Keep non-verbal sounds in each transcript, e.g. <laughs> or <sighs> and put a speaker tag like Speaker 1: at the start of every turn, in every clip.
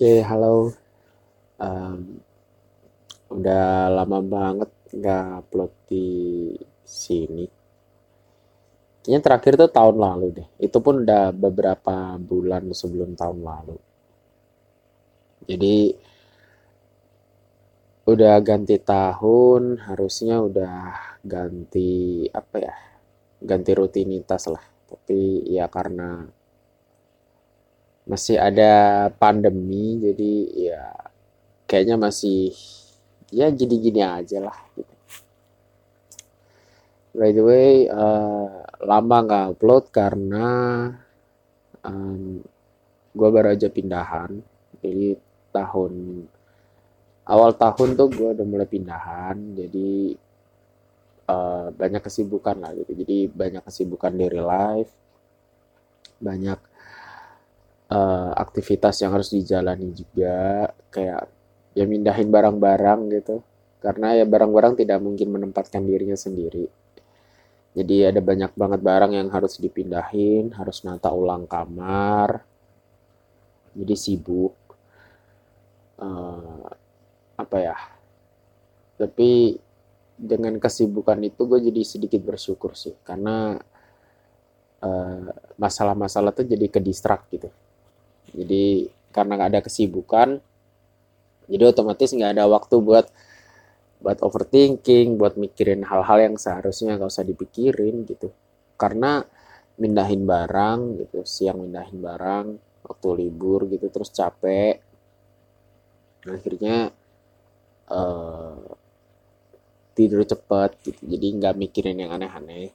Speaker 1: Oke, halo. Um, udah lama banget nggak upload di sini. Kayaknya terakhir tuh tahun lalu deh. Itu pun udah beberapa bulan sebelum tahun lalu. Jadi udah ganti tahun, harusnya udah ganti apa ya? Ganti rutinitas lah. Tapi ya karena masih ada pandemi, jadi ya kayaknya masih ya gini-gini aja lah gitu. By the way, eh, lama nggak upload karena em, gue baru aja pindahan. Jadi tahun awal tahun tuh gue udah mulai pindahan. Jadi eh, banyak kesibukan lah gitu. Jadi banyak kesibukan dari life, banyak eh, aktivitas yang harus dijalani juga, kayak ya mindahin barang-barang gitu. Karena ya barang-barang tidak mungkin menempatkan dirinya sendiri. Jadi ada banyak banget barang yang harus dipindahin, harus nata ulang kamar, jadi sibuk. Eh, apa ya? Tapi dengan kesibukan itu gue jadi sedikit bersyukur sih, karena eh, masalah-masalah tuh jadi ke distract gitu. Jadi karena nggak ada kesibukan, jadi otomatis nggak ada waktu buat buat overthinking, buat mikirin hal-hal yang seharusnya nggak usah dipikirin gitu. Karena mindahin barang gitu, siang mindahin barang, waktu libur gitu, terus capek, akhirnya eh, tidur cepet gitu. Jadi nggak mikirin yang aneh-aneh.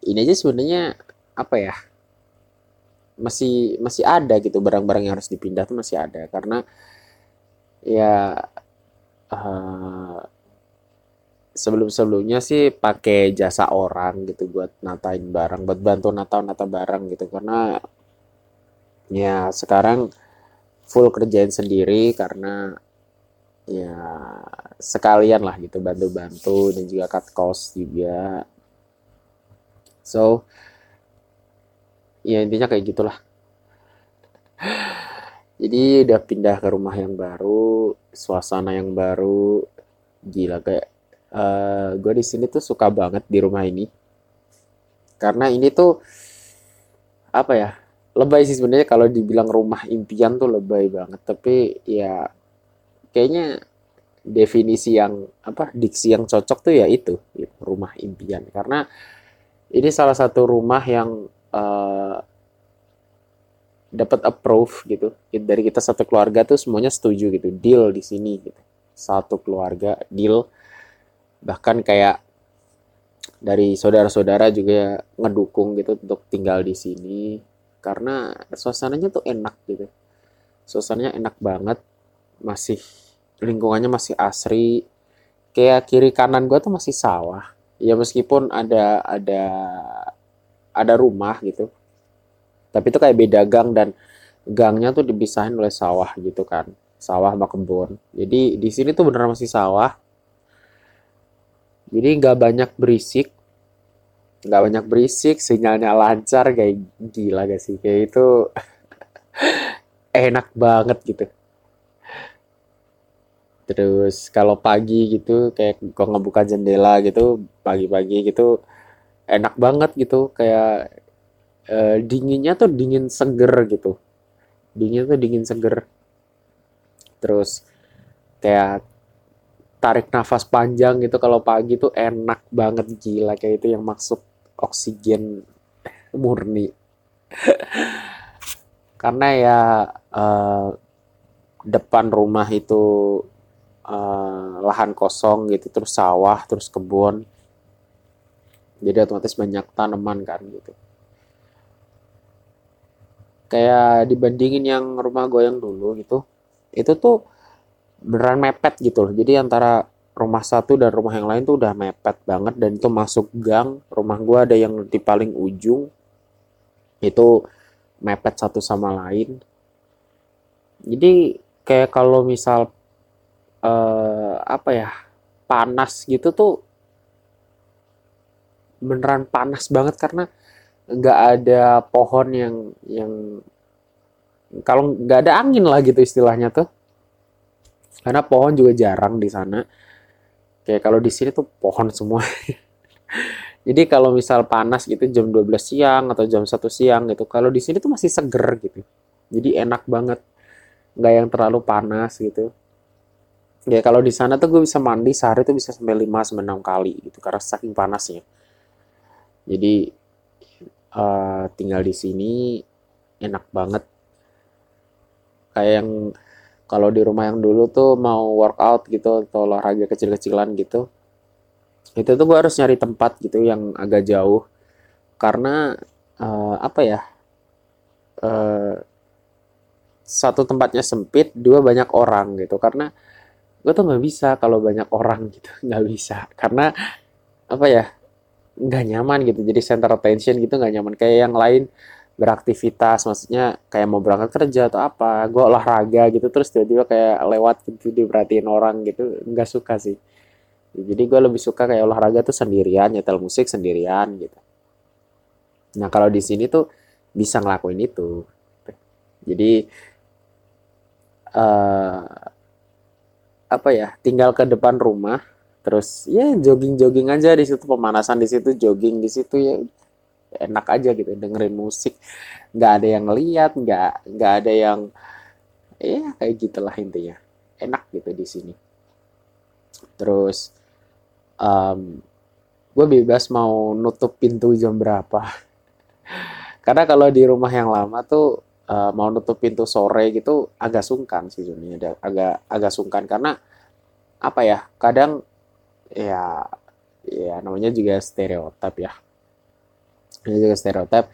Speaker 1: Ini aja sebenarnya apa ya? Masih masih ada gitu barang-barang yang harus dipindah tuh masih ada. Karena ya eh, sebelum-sebelumnya sih pakai jasa orang gitu buat natain barang, buat bantu nata-nata barang gitu. Karena ya sekarang full kerjain sendiri karena ya sekalian lah gitu bantu-bantu. Dan juga cut cost juga. So, ya intinya kayak gitulah. Jadi udah pindah ke rumah yang baru, suasana yang baru, gila kayak eh gue di sini tuh suka banget di rumah ini. Karena ini tuh apa ya lebay sih sebenarnya kalau dibilang rumah impian tuh lebay banget. Tapi ya kayaknya definisi yang apa diksi yang cocok tuh ya itu rumah impian. Karena ini salah satu rumah yang eh, dapat approve gitu. Dari kita satu keluarga tuh semuanya setuju gitu. Deal di sini gitu. Satu keluarga deal. Bahkan kayak dari saudara-saudara juga ngedukung gitu untuk tinggal di sini. Karena suasananya tuh enak gitu. Suasananya enak banget. Masih lingkungannya masih asri. Kayak kiri kanan gua tuh masih sawah. Ya meskipun ada ada ada rumah gitu. Tapi itu kayak beda gang dan gangnya tuh dipisahin oleh sawah gitu kan. Sawah sama kebun. Jadi di sini tuh beneran masih sawah. Jadi nggak banyak berisik. Nggak banyak berisik sinyalnya lancar kayak gila gak sih? Kayak itu <laughs> enak banget gitu. Terus kalau pagi gitu kayak kok ngebuka jendela gitu pagi-pagi gitu enak banget gitu kayak eh, dinginnya tuh dingin seger gitu. Dingin tuh dingin seger. Terus kayak tarik nafas panjang gitu kalau pagi tuh enak banget gila kayak itu yang masuk oksigen murni. <laughs> Karena ya eh, depan rumah itu eh, lahan kosong gitu terus sawah terus kebun jadi otomatis banyak tanaman kan gitu. Kayak dibandingin yang rumah gue yang dulu gitu itu tuh beneran mepet gitu loh. Jadi antara rumah satu dan rumah yang lain tuh udah mepet banget dan itu masuk gang. Rumah gue ada yang di paling ujung itu mepet satu sama lain. Jadi kayak kalau misal eh, apa ya panas gitu tuh beneran panas banget karena nggak ada pohon yang yang kalau nggak ada angin lah gitu istilahnya tuh. Karena pohon juga jarang di sana. Kayak kalau di sini tuh pohon semua. <laughs> Jadi kalau misal panas gitu jam 12 siang atau jam 1 siang gitu kalau di sini tuh masih seger gitu. Jadi enak banget. Nggak yang terlalu panas gitu. Ya kalau di sana tuh gue bisa mandi sehari tuh bisa sampai 5 sampai 6 kali gitu karena saking panasnya jadi uh, tinggal di sini enak banget. Kayak yang kalau di rumah yang dulu tuh mau workout gitu atau olahraga kecil-kecilan gitu itu tuh gue harus nyari tempat gitu yang agak jauh. Karena uh, apa ya uh, satu tempatnya sempit dua banyak orang gitu. Karena gue tuh nggak bisa kalau banyak orang gitu <laughs> nggak bisa. Karena apa ya nggak nyaman gitu. Jadi center attention gitu nggak nyaman. Kayak yang lain beraktivitas maksudnya kayak mau berangkat kerja atau apa gue olahraga gitu terus tiba-tiba kayak lewat gitu diperhatiin orang gitu nggak suka sih. Jadi gue lebih suka kayak olahraga tuh sendirian nyetel musik sendirian gitu. Nah kalau di sini tuh bisa ngelakuin itu. Jadi uh, apa ya tinggal ke depan rumah terus ya jogging jogging aja di situ pemanasan di situ jogging di situ ya enak aja gitu dengerin musik. Nggak ada yang lihat nggak nggak ada yang ya kayak gitulah intinya. Enak gitu di sini. Terus um, gue bebas mau nutup pintu jam berapa. <laughs> Karena kalau di rumah yang lama tuh uh, mau nutup pintu sore gitu agak sungkan sih sebenarnya agak agak sungkan. Karena apa ya kadang ya ya namanya juga stereotip ya. Ini juga stereotip.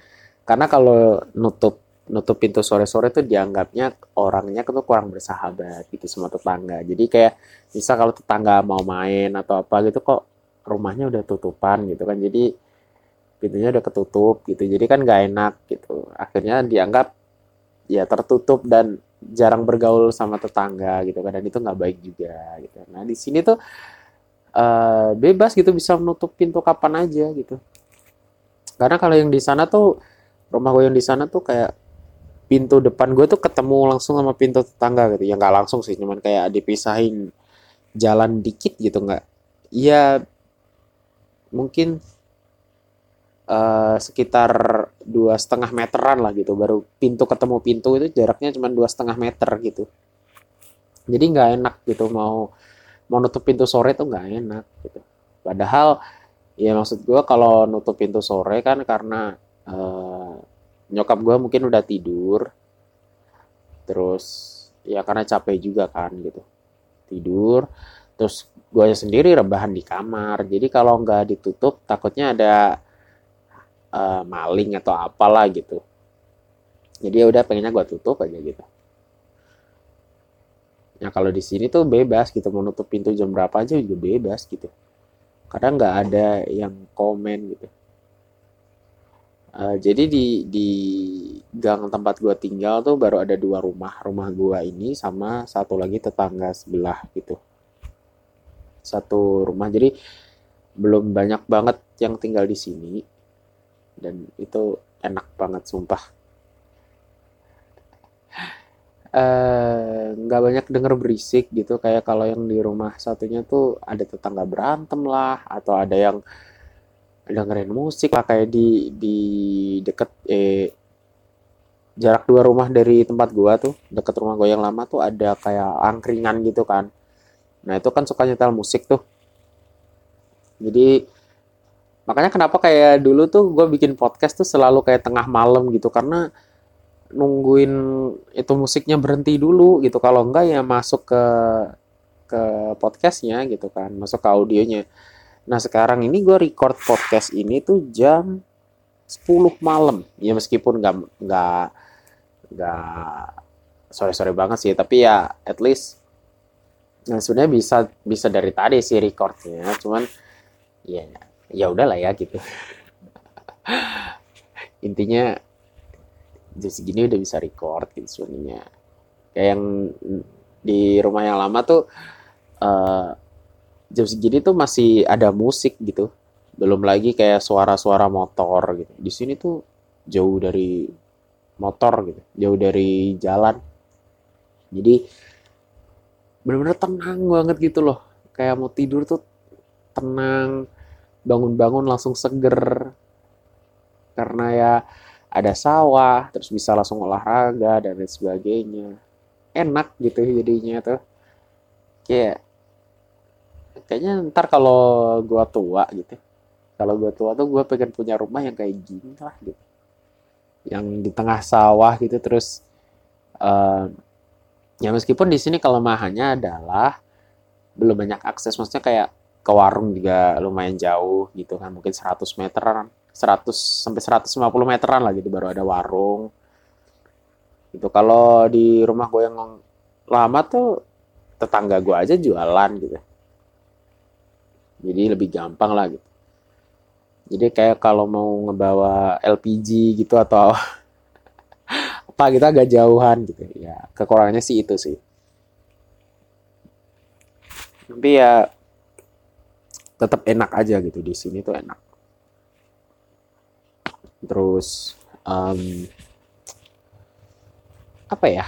Speaker 1: Karena kalau nutup nutup pintu sore-sore tuh dianggapnya orangnya tuh kurang bersahabat gitu sama tetangga. Jadi kayak bisa kalau tetangga mau main atau apa gitu kok rumahnya udah tutupan gitu kan. Jadi pintunya udah ketutup gitu. Jadi kan nggak enak gitu. Akhirnya dianggap ya tertutup dan jarang bergaul sama tetangga gitu kan. Dan itu nggak baik juga gitu. Nah di sini tuh uh, bebas gitu bisa menutup pintu kapan aja gitu. Karena kalau yang di sana tuh rumah gue yang di sana tuh kayak pintu depan gue tuh ketemu langsung sama pintu tetangga gitu. Ya nggak langsung sih cuman kayak dipisahin jalan dikit gitu nggak. Ya mungkin uh, sekitar dua setengah meteran lah gitu. Baru pintu ketemu pintu itu jaraknya cuma dua setengah meter gitu. Jadi nggak enak gitu mau mau nutup pintu sore tuh nggak enak gitu. Padahal ya maksud gue kalau nutup pintu sore kan karena uh, nyokap gue mungkin udah tidur terus ya karena capek juga kan gitu. Tidur terus gue sendiri rebahan di kamar. Jadi kalau nggak ditutup takutnya ada uh, maling atau apalah gitu. Jadi ya udah pengennya gue tutup aja gitu Nah kalau di sini tuh bebas gitu mau nutup pintu jam berapa aja juga bebas gitu. Karena nggak ada yang komen gitu. Uh, jadi di di gang tempat gue tinggal tuh baru ada dua rumah. Rumah gue ini sama satu lagi tetangga sebelah gitu. Satu rumah. Jadi belum banyak banget yang tinggal di sini. Dan itu enak banget sumpah Eh, nggak uh, banyak denger berisik gitu. Kayak kalau yang di rumah satunya tuh ada tetangga berantem lah atau ada yang dengerin musik lah. Kayak di di deket eh jarak dua rumah dari tempat gua tuh deket rumah gua yang lama tuh ada kayak angkringan gitu kan. Nah itu kan suka nyetel musik tuh. Jadi makanya kenapa kayak dulu tuh gue bikin podcast tuh selalu kayak tengah malam gitu. Karena nungguin itu musiknya berhenti dulu gitu. Kalau enggak ya masuk ke ke podcastnya gitu kan masuk ke audionya. Nah sekarang ini gue record podcast ini tuh jam 10 malam. Ya meskipun nggak nggak nggak sore sore banget sih. Tapi ya at least nah sebenarnya bisa bisa dari tadi sih recordnya. Cuman ya ya udahlah ya gitu. <laughs> Intinya jam segini udah bisa record gitu sebenarnya kayak yang di rumah yang lama tuh uh, jam segini tuh masih ada musik gitu. Belum lagi kayak suara-suara motor gitu. Di sini tuh jauh dari motor gitu jauh dari jalan. Jadi bener-bener tenang banget gitu loh. Kayak mau tidur tuh tenang bangun-bangun langsung seger. Karena ya ada sawah terus bisa langsung olahraga dan lain sebagainya. Enak gitu jadinya tuh. Kayak kayaknya ntar kalau gua tua gitu kalau gua tua tuh gua pengen punya rumah yang kayak gini lah gitu. Yang di tengah sawah gitu terus uh, ya meskipun di sini kelemahannya adalah belum banyak akses maksudnya kayak ke warung juga lumayan jauh gitu kan mungkin 100 meteran 100 sampai 150 meteran lah gitu baru ada warung. Itu kalau di rumah gue yang lama tuh tetangga gue aja jualan gitu. Jadi lebih gampang lah gitu. Jadi kayak kalau mau ngebawa LPG gitu atau <laughs> apa gitu agak jauhan gitu. Ya kekurangannya sih itu sih. Tapi ya tetap enak aja gitu. Di sini tuh enak terus um, apa ya?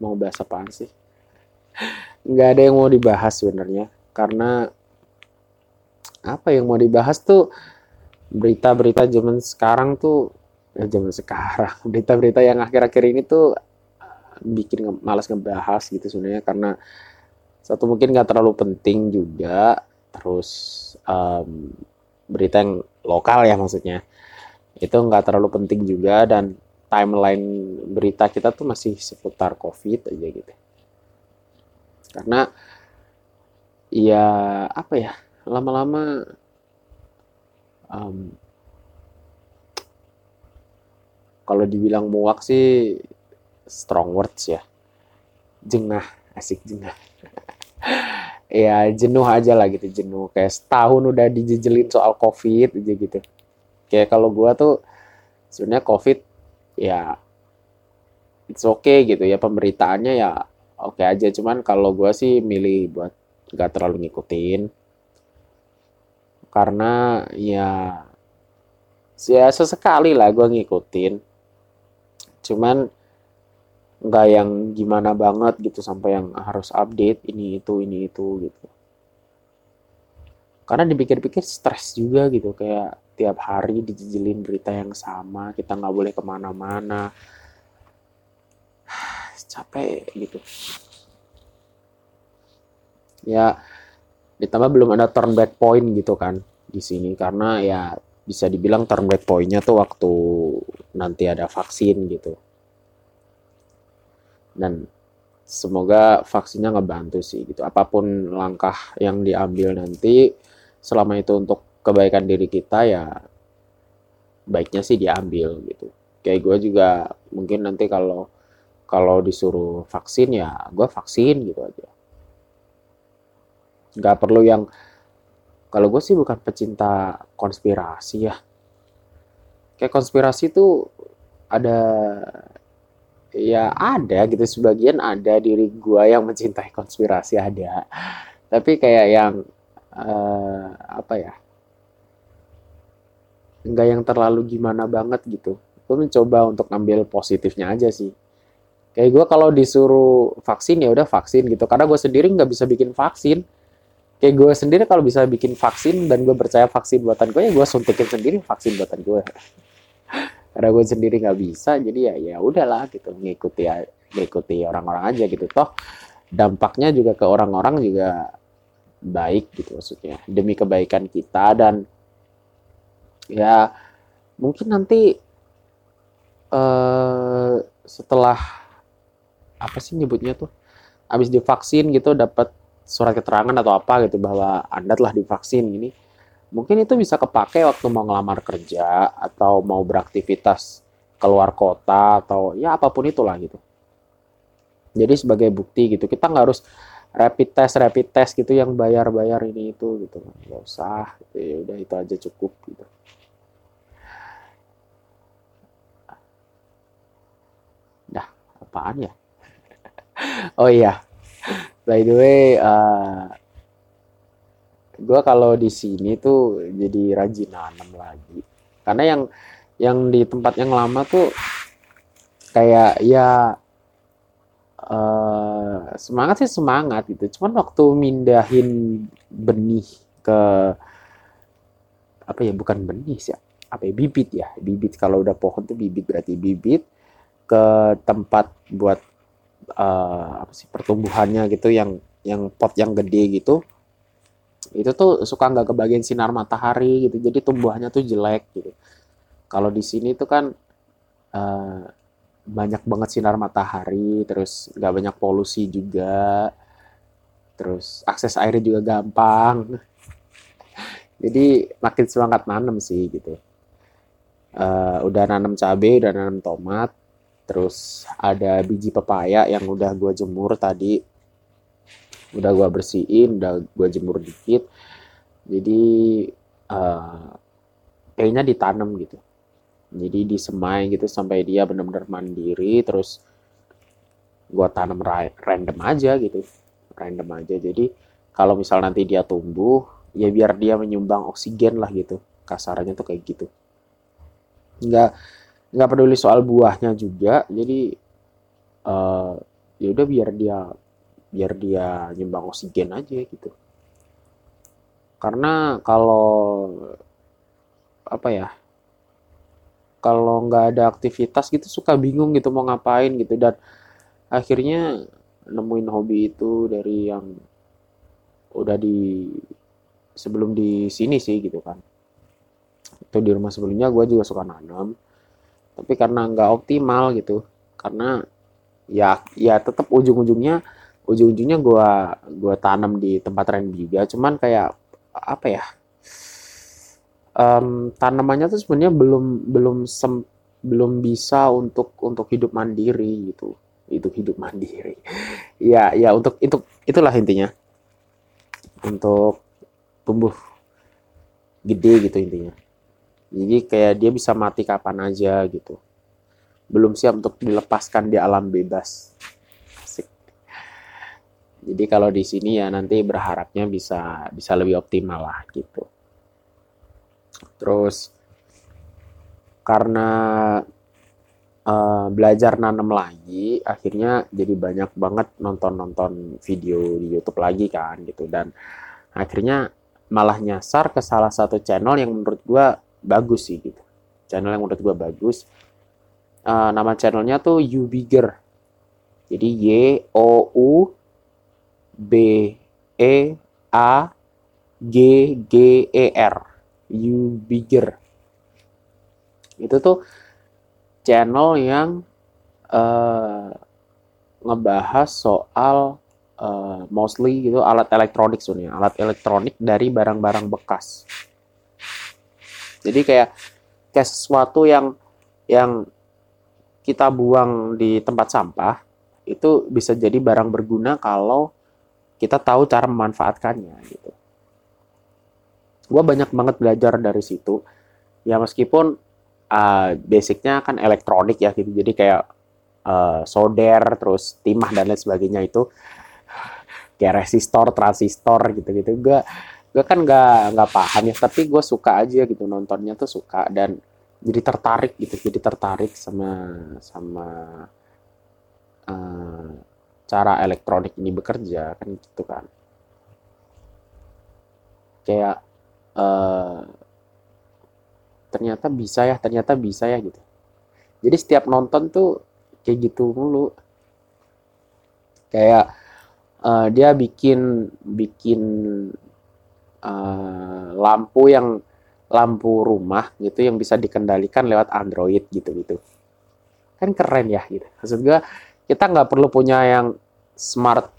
Speaker 1: Mau bahas apaan sih? Nggak ada yang mau dibahas sebenarnya karena apa yang mau dibahas tuh berita-berita zaman sekarang tuh ya zaman sekarang <laughs> berita-berita yang akhir-akhir ini tuh bikin malas ngebahas gitu sebenarnya karena satu mungkin nggak terlalu penting juga. Terus um, berita yang lokal ya maksudnya. Itu nggak terlalu penting juga dan timeline berita kita tuh masih seputar covid aja gitu. Karena ya apa ya lama-lama um, kalau dibilang muak sih strong words ya. Jengah asik jengah <laughs> ya jenuh aja lah gitu jenuh. Kayak setahun udah dijejelin soal covid aja gitu. Kayak kalau gua tuh sebenarnya covid ya it's okay gitu. Ya pemberitaannya ya oke okay aja. Cuman kalau gua sih milih buat gak terlalu ngikutin. Karena ya ya sesekali lah gua ngikutin. Cuman nggak yang gimana banget gitu sampai yang harus update ini itu ini itu gitu. Karena dipikir-pikir stres juga gitu kayak tiap hari dijejelin berita yang sama kita nggak boleh ke mana-mana. <sighs> Capek gitu. Ya ditambah belum ada turn back point gitu kan di sini karena ya bisa dibilang turn back pointnya tuh waktu nanti ada vaksin gitu dan semoga vaksinnya ngebantu sih gitu. Apa pun langkah yang diambil nanti selama itu untuk kebaikan diri kita ya baiknya sih diambil gitu. Kayak gue juga mungkin nanti kalau kalau disuruh vaksin ya gue vaksin gitu aja. Nggak perlu yang kalau gue sih bukan pecinta konspirasi ya. Kayak konspirasi tuh ada ya ada gitu. Sebagian ada diri gue yang mencintai konspirasi ada. Tapi kayak yang uh, apa ya? Enggak yang terlalu gimana banget gitu. Gue mencoba untuk ngambil positifnya aja sih. Kayak gue kalau disuruh vaksin ya udah vaksin gitu. Karena gue sendiri nggak bisa bikin vaksin. Kayak gue sendiri kalau bisa bikin vaksin dan gue percaya vaksin buatan gue ya gue suntikin sendiri vaksin buatan gue karena gue sendiri nggak bisa jadi ya ya udahlah gitu ngikuti ya ngikuti orang-orang aja gitu. Toh dampaknya juga ke orang-orang juga baik gitu maksudnya. Demi kebaikan kita dan ya mungkin nanti uh, setelah apa sih nyebutnya tuh? Habis divaksin gitu dapat surat keterangan atau apa gitu bahwa anda telah divaksin ini mungkin itu bisa kepake waktu mau ngelamar kerja atau mau beraktivitas keluar kota atau ya apa pun itulah gitu. Jadi sebagai bukti gitu kita nggak harus rapid test rapid test gitu yang bayar-bayar ini itu gitu nggak usah gitu. ya udah itu aja cukup gitu. Dah apaan ya? <laughs> oh iya by the way uh, gue kalau di sini tuh jadi rajin nanam lagi. Karena yang yang di tempat yang lama tuh kayak ya uh, semangat sih semangat gitu. Cuman waktu mindahin benih ke apa ya bukan benih sih apa ya bibit ya. Bibit kalau udah pohon tuh bibit berarti bibit ke tempat buat uh, apa sih pertumbuhannya gitu yang yang pot yang gede gitu itu tuh suka nggak kebagian sinar matahari gitu. Jadi tumbuhannya tuh jelek gitu. Kalau di sini tuh kan uh, banyak banget sinar matahari terus nggak banyak polusi juga. Terus akses airnya juga gampang. <laughs> Jadi makin semangat nanam sih gitu. Uh, udah nanam cabai udah nanam tomat terus ada biji pepaya yang udah gue jemur tadi udah gue bersihin udah gue jemur dikit. Jadi uh, kayaknya ditanam gitu. Jadi disemai gitu sampai dia benar-benar mandiri terus gue tanam random aja gitu. Random aja. Jadi kalau misal nanti dia tumbuh ya biar dia menyumbang oksigen lah gitu. Kasarannya tuh kayak gitu. Nggak nggak peduli soal buahnya juga. Jadi uh, ya udah biar dia biar dia nyumbang oksigen aja gitu. Karena kalau apa ya kalau nggak ada aktivitas gitu suka bingung gitu mau ngapain gitu. Dan akhirnya nemuin hobi itu dari yang udah di sebelum di sini sih gitu kan. Itu di rumah sebelumnya gue juga suka nanam. Tapi karena nggak optimal gitu karena ya ya tetap ujung-ujungnya ujung-ujungnya gue gua tanam di tempat juga. Cuman kayak apa ya? Um, tanamannya tuh sebenarnya belum belum sem, belum bisa untuk untuk hidup mandiri gitu. Itu hidup mandiri. <laughs> Ya ya untuk itu itulah intinya. Untuk tumbuh gede gitu intinya. Jadi kayak dia bisa mati kapan aja gitu. Belum siap untuk dilepaskan di alam bebas. Jadi kalau di sini ya nanti berharapnya bisa bisa lebih optimal lah gitu. Terus karena uh, belajar nanam lagi akhirnya jadi banyak banget nonton-nonton video di YouTube lagi kan gitu. Dan akhirnya malah nyasar ke salah satu channel yang menurut gue bagus sih gitu. Channel yang menurut gue bagus uh, nama channelnya tuh You Bigger. Jadi Y O U B E A G G E R. You Bigger. Itu tuh channel yang uh, ngebahas soal uh, mostly gitu alat elektronik sebenarnya alat elektronik dari barang-barang bekas. Jadi kayak kayak sesuatu yang yang kita buang di tempat sampah itu bisa jadi barang berguna kalau kita tahu cara memanfaatkannya gitu. Gue banyak banget belajar dari situ. Ya meskipun uh, basicnya kan elektronik ya gitu. Jadi kayak uh, solder, terus timah dan lain sebagainya itu kayak resistor, transistor gitu-gitu. Gue gue kan nggak nggak paham ya, tapi gue suka aja gitu nontonnya tuh suka dan jadi tertarik gitu, jadi tertarik sama sama uh, cara elektronik ini bekerja kan gitu kan. Kayak uh, ternyata bisa ya, ternyata bisa ya gitu. Jadi setiap nonton tuh kayak gitu mulu. Kayak uh, dia bikin bikin uh, lampu yang lampu rumah gitu yang bisa dikendalikan lewat Android gitu gitu kan keren ya gitu maksud gue kita nggak perlu punya yang smart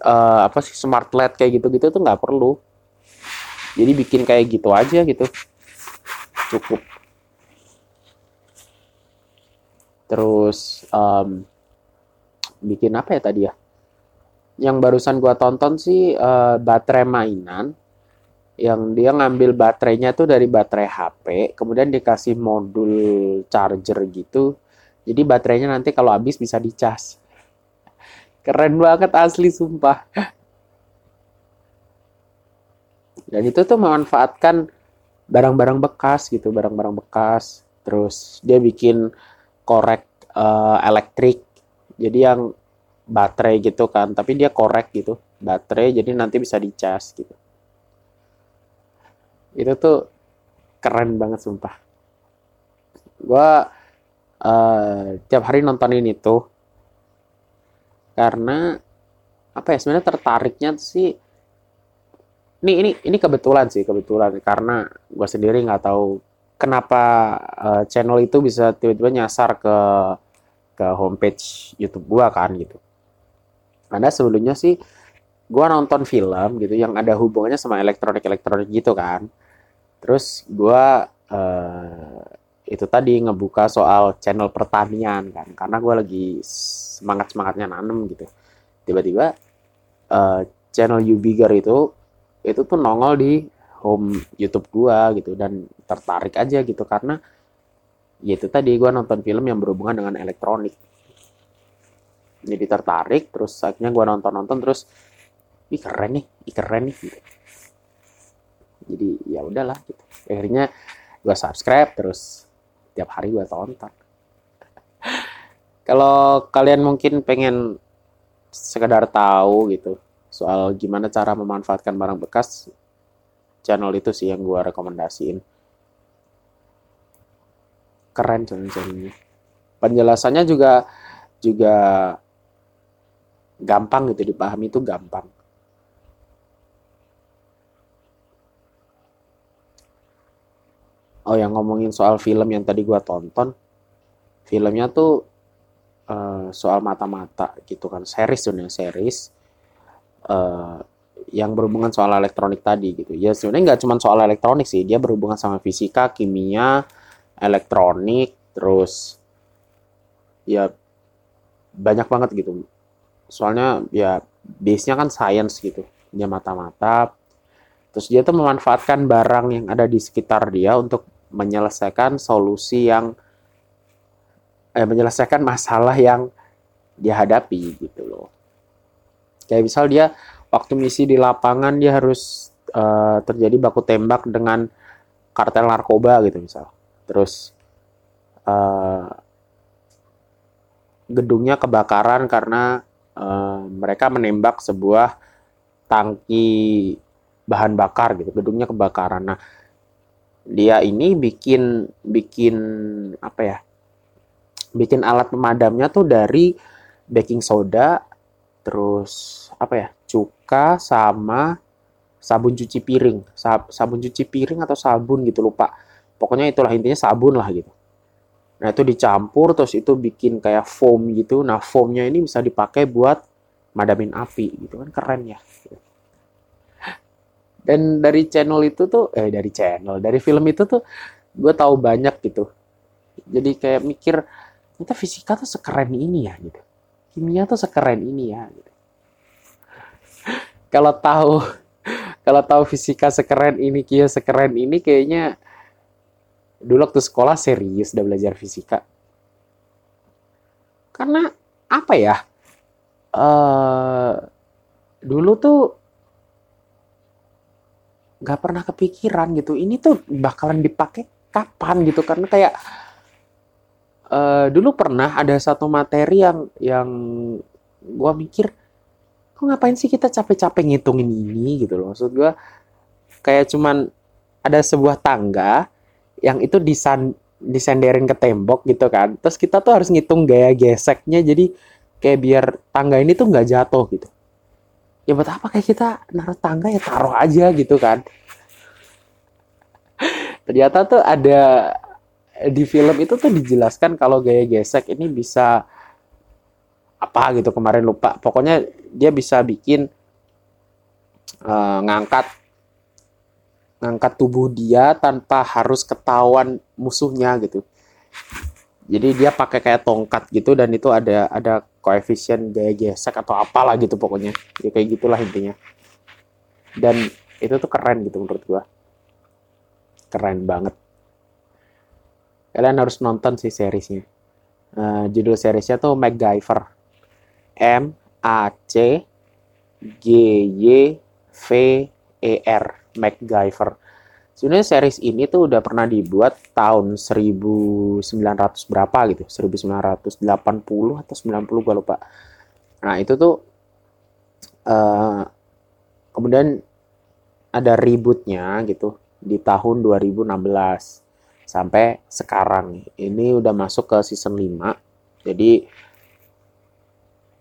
Speaker 1: uh, apa sih smart LED kayak gitu gitu tuh nggak perlu. Jadi bikin kayak gitu aja gitu. Cukup. Terus um, bikin apa ya tadi ya? Yang barusan gua tonton sih uh, baterai mainan. Yang dia ngambil baterainya tuh dari baterai HP, kemudian dikasih modul charger gitu. Jadi baterainya nanti kalau habis bisa dicas. Keren banget asli sumpah. Dan itu tuh memanfaatkan barang-barang bekas gitu, barang-barang bekas terus dia bikin korek uh, elektrik jadi yang baterai gitu kan tapi dia korek gitu baterai jadi nanti bisa dicas gitu itu tuh keren banget sumpah gua uh, tiap hari nontonin itu karena apa ya sebenarnya tertariknya sih ini ini ini kebetulan sih kebetulan karena gue sendiri nggak tahu kenapa uh, channel itu bisa tiba-tiba nyasar ke ke homepage YouTube gue kan gitu. Karena sebelumnya sih gue nonton film gitu yang ada hubungannya sama elektronik elektronik gitu kan. Terus gue uh, itu tadi ngebuka soal channel pertanian kan karena gue lagi semangat semangatnya nanem gitu. Tiba-tiba uh, channel Ubiger itu itu tuh nongol di home YouTube gua gitu dan tertarik aja gitu karena ya itu tadi gua nonton film yang berhubungan dengan elektronik jadi tertarik terus akhirnya gua nonton nonton terus ih keren nih ih keren nih gitu. jadi ya udahlah gitu akhirnya gua subscribe terus tiap hari gua tonton. Kalau kalian mungkin pengen sekedar tahu gitu soal gimana cara memanfaatkan barang bekas channel itu sih yang gue rekomendasiin. Keren channel-channelnya. Penjelasannya juga juga gampang gitu dipahami itu gampang oh yang ngomongin soal film yang tadi gue tonton filmnya tuh uh, soal mata-mata gitu kan series nih series uh, yang berhubungan soal elektronik tadi gitu. Ya sebenarnya nggak cuma soal elektronik sih, dia berhubungan sama fisika, kimia, elektronik, terus ya banyak banget gitu. Soalnya ya base-nya kan science gitu, dia mata-mata. Terus dia tuh memanfaatkan barang yang ada di sekitar dia untuk menyelesaikan solusi yang eh menyelesaikan masalah yang dia hadapi gitu loh. Kayak misal dia waktu misi di lapangan dia harus uh, terjadi baku tembak dengan kartel narkoba gitu misal. Terus uh, gedungnya kebakaran karena uh, mereka menembak sebuah tangki bahan bakar gitu. Gedungnya kebakaran. Nah, dia ini bikin bikin apa ya? Bikin alat pemadamnya tuh dari baking soda terus apa ya? Cuka sama sabun cuci piring. Sab, sabun cuci piring atau sabun gitu lupa. Pokoknya itulah intinya sabun lah gitu. Nah itu dicampur terus itu bikin kayak foam gitu. Nah foamnya ini bisa dipakai buat madamin api gitu kan keren ya dan dari channel itu tuh eh dari channel dari film itu tuh gue tahu banyak gitu. Jadi kayak mikir kita fisika tuh sekeren ini ya gitu. Kimia tuh sekeren ini ya gitu. <laughs> kalau tahu <laughs> kalau tahu fisika sekeren ini kia sekeren ini kayaknya dulu waktu sekolah serius udah belajar fisika. Karena apa ya? Uh, dulu tuh nggak pernah kepikiran gitu. Ini tuh bakalan dipakai kapan gitu? Karena kayak uh, dulu pernah ada satu materi yang yang gue mikir kok ngapain sih kita capek-capek ngitungin ini? gitu loh. Maksud gue kayak cuman ada sebuah tangga yang itu disan disenderin ke tembok gitu kan. Terus kita tuh harus ngitung gaya geseknya. Jadi kayak biar tangga ini tuh nggak jatuh gitu ya buat apa kayak kita naruh tangga ya taruh aja gitu kan. <laughs> Ternyata tuh ada di film itu tuh dijelaskan kalau gaya gesek ini bisa apa gitu kemarin lupa. Pokoknya dia bisa bikin uh, ngangkat ngangkat tubuh dia tanpa harus ketahuan musuhnya gitu jadi dia pakai kayak tongkat gitu dan itu ada ada koefisien gaya gesek atau apalah gitu pokoknya. Ya kayak gitulah intinya. Dan itu tuh keren gitu menurut gua. Keren banget. Kalian harus nonton sih seriesnya. Uh, judul seriesnya tuh MacGyver. M A C G Y V E R. MacGyver sebenarnya series ini tuh udah pernah dibuat tahun 1900 berapa gitu 1980 atau 90 gue lupa. Nah itu tuh uh, kemudian ada ributnya gitu di tahun 2016 sampai sekarang. Ini udah masuk ke season 5 jadi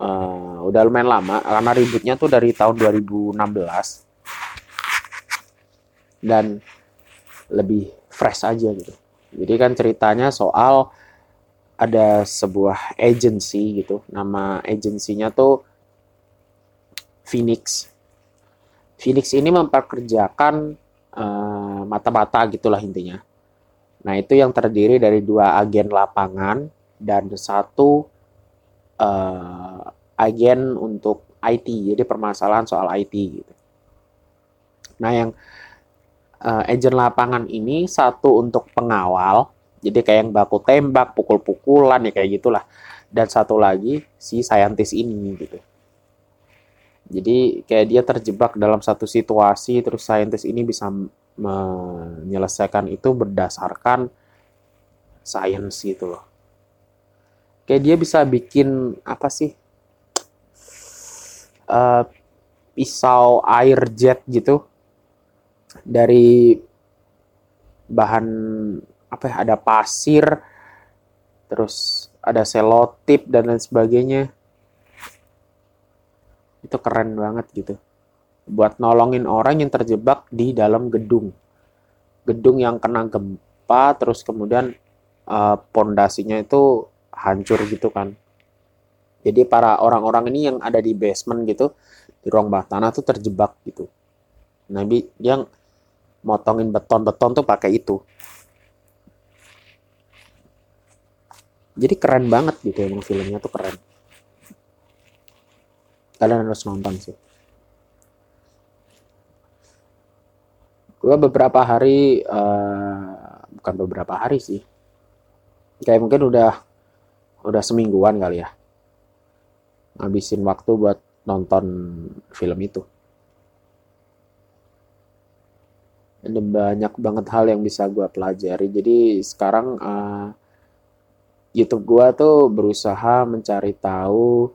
Speaker 1: uh, udah lumayan lama karena ributnya tuh dari tahun 2016 dan lebih fresh aja gitu. Jadi kan ceritanya soal ada sebuah agency gitu. Nama agensinya tuh Phoenix. Phoenix ini memperkerjakan uh, mata-mata gitulah intinya. Nah itu yang terdiri dari dua agen lapangan dan satu uh, agen untuk IT. Jadi permasalahan soal IT gitu. Nah yang uh, agent lapangan ini satu untuk pengawal, jadi kayak yang baku tembak, pukul-pukulan ya kayak gitulah. Dan satu lagi si saintis ini gitu. Jadi kayak dia terjebak dalam satu situasi terus saintis ini bisa menyelesaikan itu berdasarkan sains gitu loh. Kayak dia bisa bikin apa sih? Uh, pisau air jet gitu dari bahan apa ya ada pasir terus ada selotip dan lain sebagainya. Itu keren banget gitu. Buat nolongin orang yang terjebak di dalam gedung. Gedung yang kena gempa terus kemudian uh, pondasinya itu hancur gitu kan. Jadi para orang-orang ini yang ada di basement gitu di ruang bawah tanah tuh terjebak gitu. Nabi yang motongin beton-beton tuh pakai itu. Jadi keren banget gitu emang filmnya tuh keren. Kalian harus nonton sih. Gue beberapa hari, uh, bukan beberapa hari sih. Kayak mungkin udah udah semingguan kali ya. Ngabisin waktu buat nonton film itu. Ada banyak banget hal yang bisa gue pelajari. Jadi sekarang uh, YouTube gue tuh berusaha mencari tahu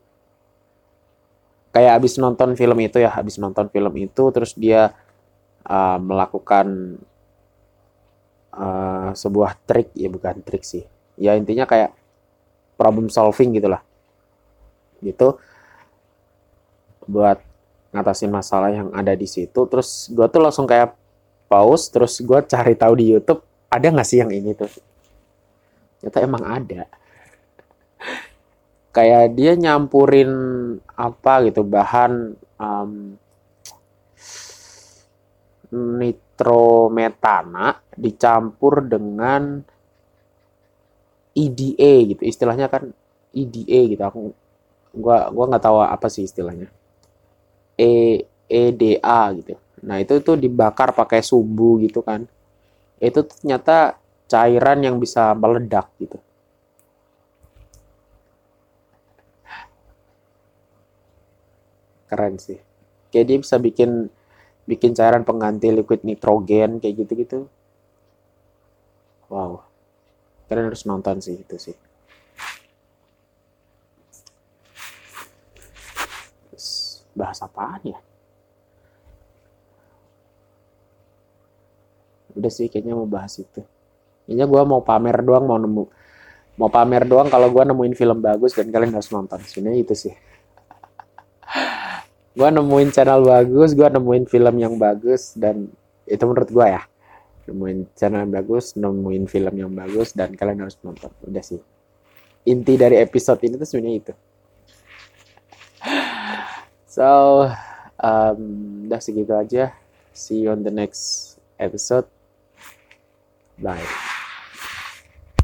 Speaker 1: kayak abis nonton film itu ya abis nonton film itu terus dia uh, melakukan uh, sebuah trik. Ya bukan trik sih. Ya intinya kayak problem solving gitulah gitu. Buat ngatasin masalah yang ada di situ. Terus gue tuh langsung kayak pause terus gue cari tahu di YouTube ada nggak sih yang ini tuh? Ternyata emang ada. Kayak dia nyampurin apa gitu bahan um, nitrometana dicampur dengan EDA gitu. Istilahnya kan EDA gitu. Aku gua gua nggak tahu apa sih istilahnya. E EDA gitu Nah itu tuh dibakar pakai sumbu gitu kan. Itu ternyata cairan yang bisa meledak gitu. Keren sih. Kayak dia bisa bikin bikin cairan pengganti liquid nitrogen kayak gitu-gitu. Wow. Kalian harus nonton sih itu sih. bahas apaan ya? Udah sih kayaknya mau bahas itu. Kayaknya gue mau pamer doang mau nemu mau pamer doang kalau gue nemuin film bagus dan kalian harus nonton. Sebenarnya itu sih. Gue nemuin channel bagus gue nemuin film yang bagus dan itu menurut gue ya. Nemuin channel yang bagus nemuin film yang bagus dan kalian harus nonton. Udah sih. Inti dari episode ini tuh sebenarnya itu. So um, udah segitu aja. See you on the next episode 来